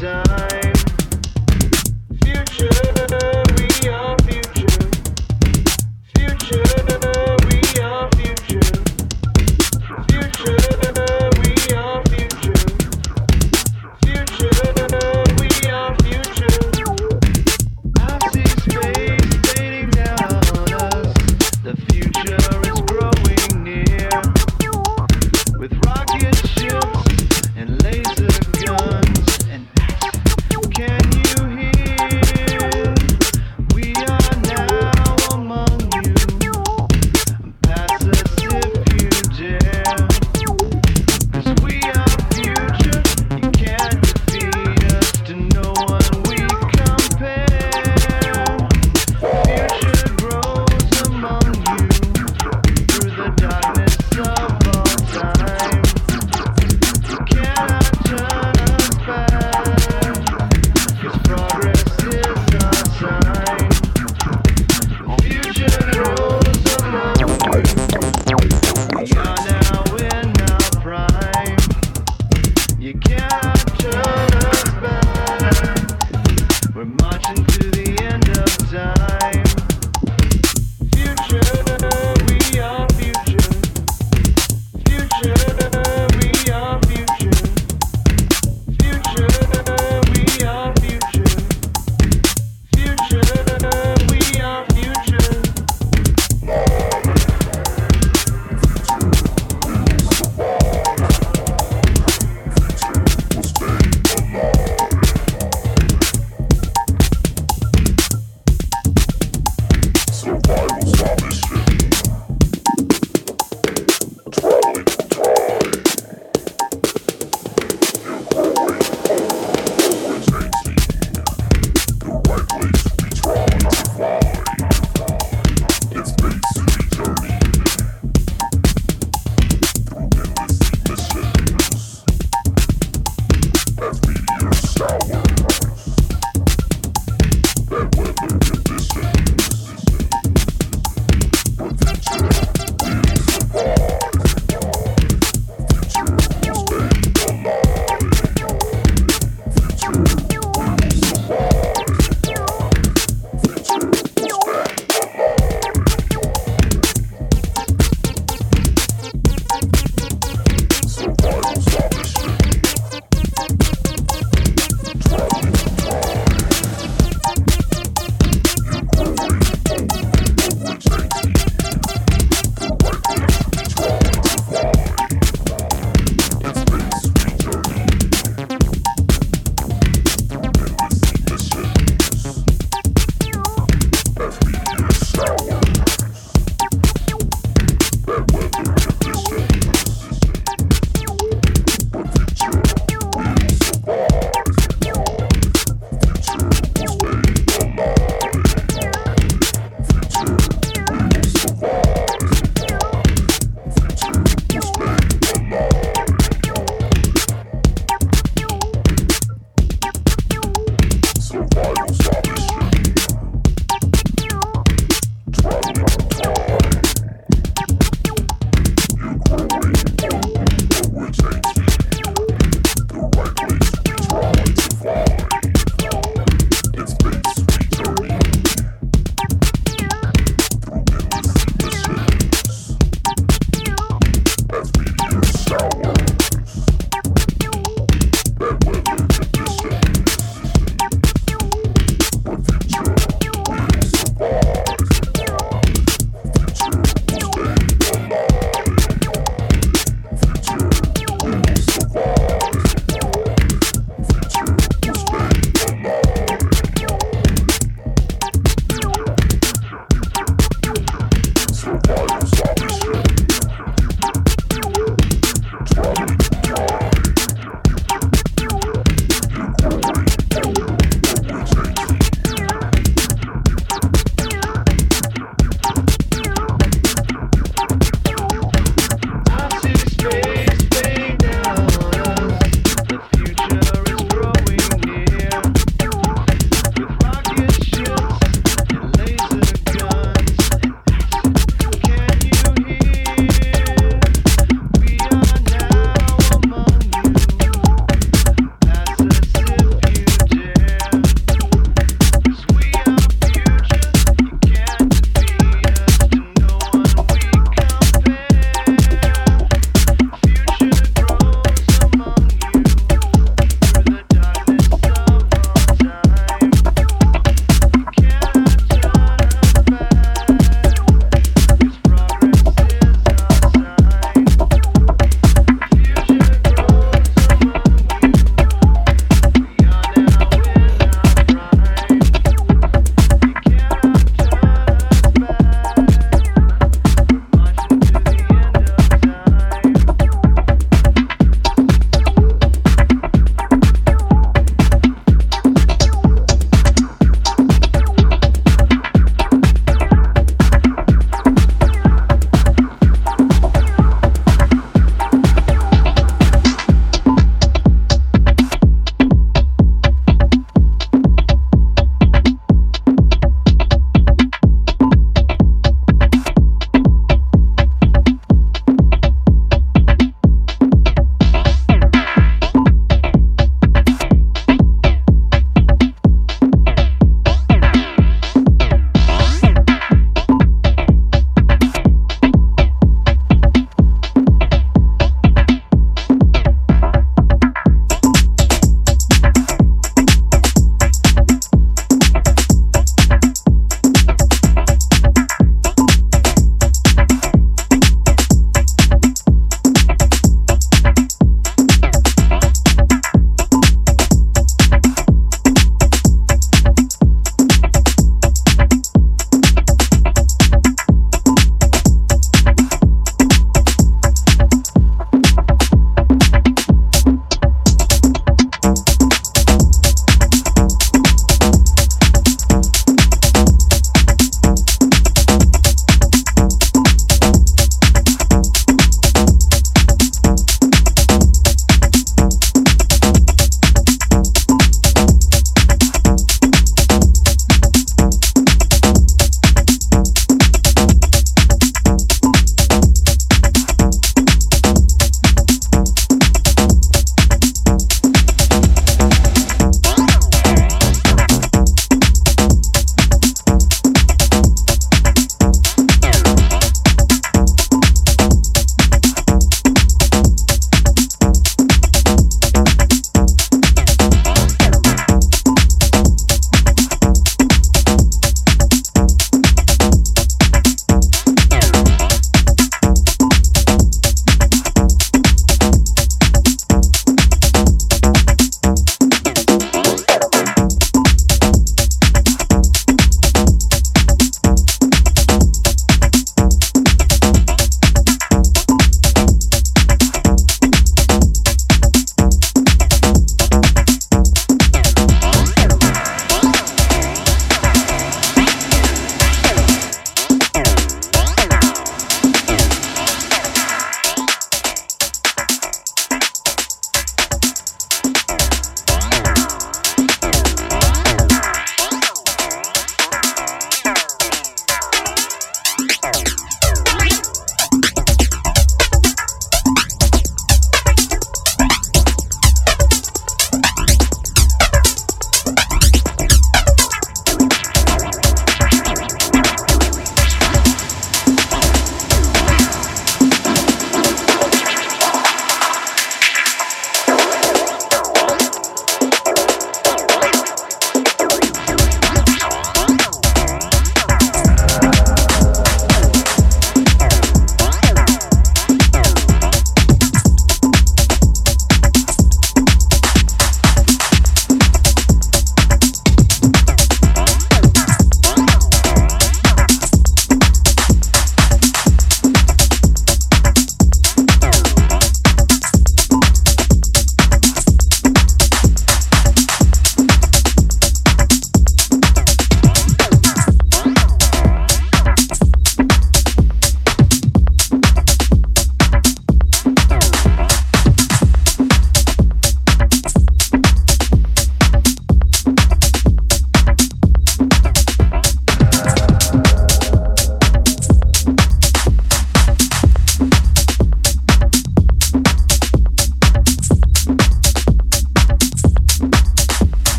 time.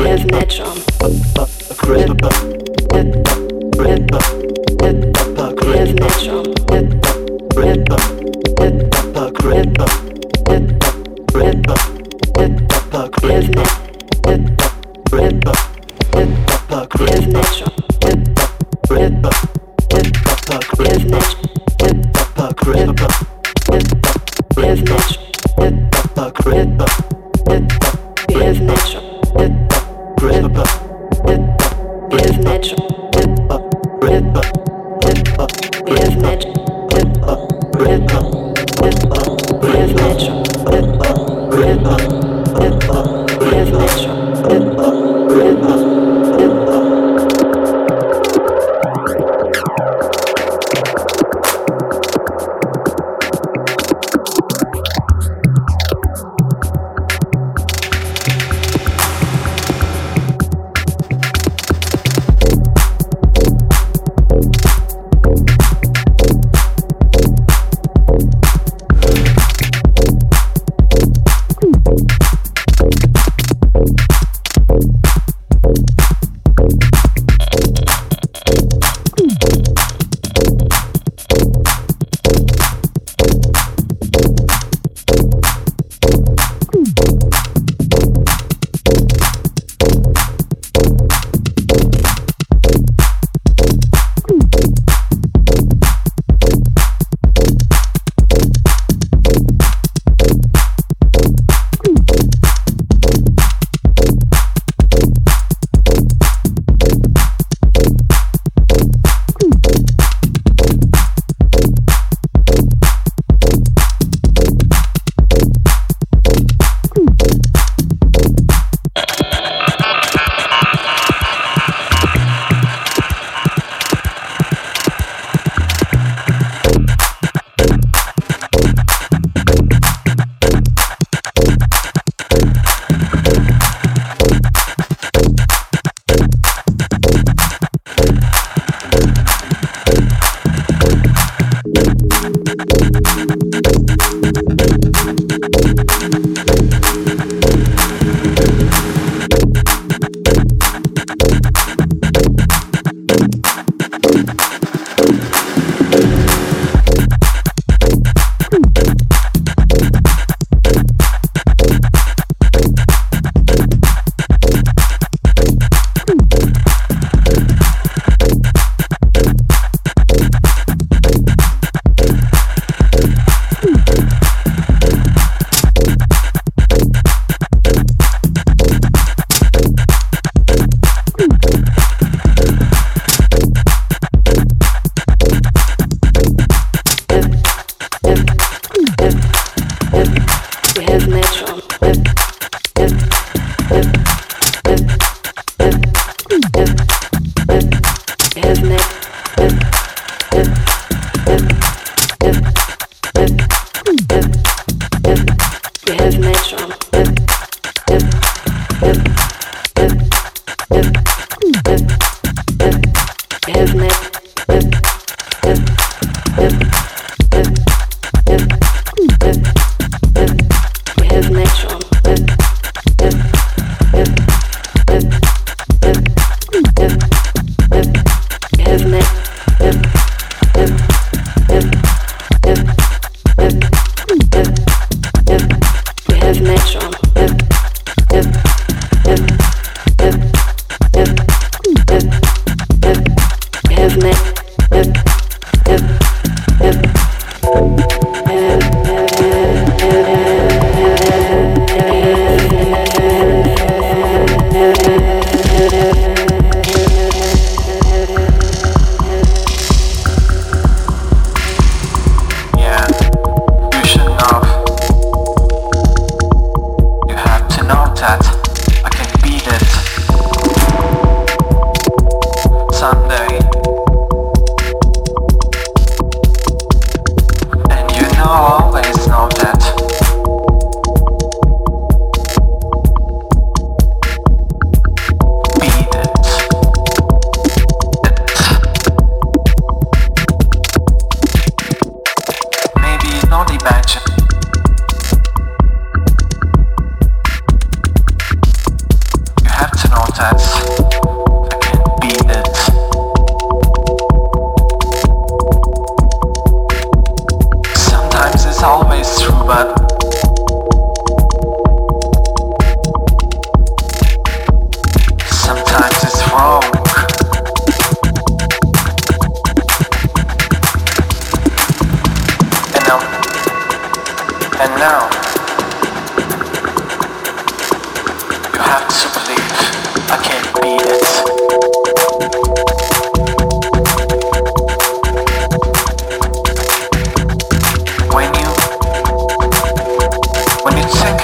Grip, grip, grip, grip,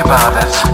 one day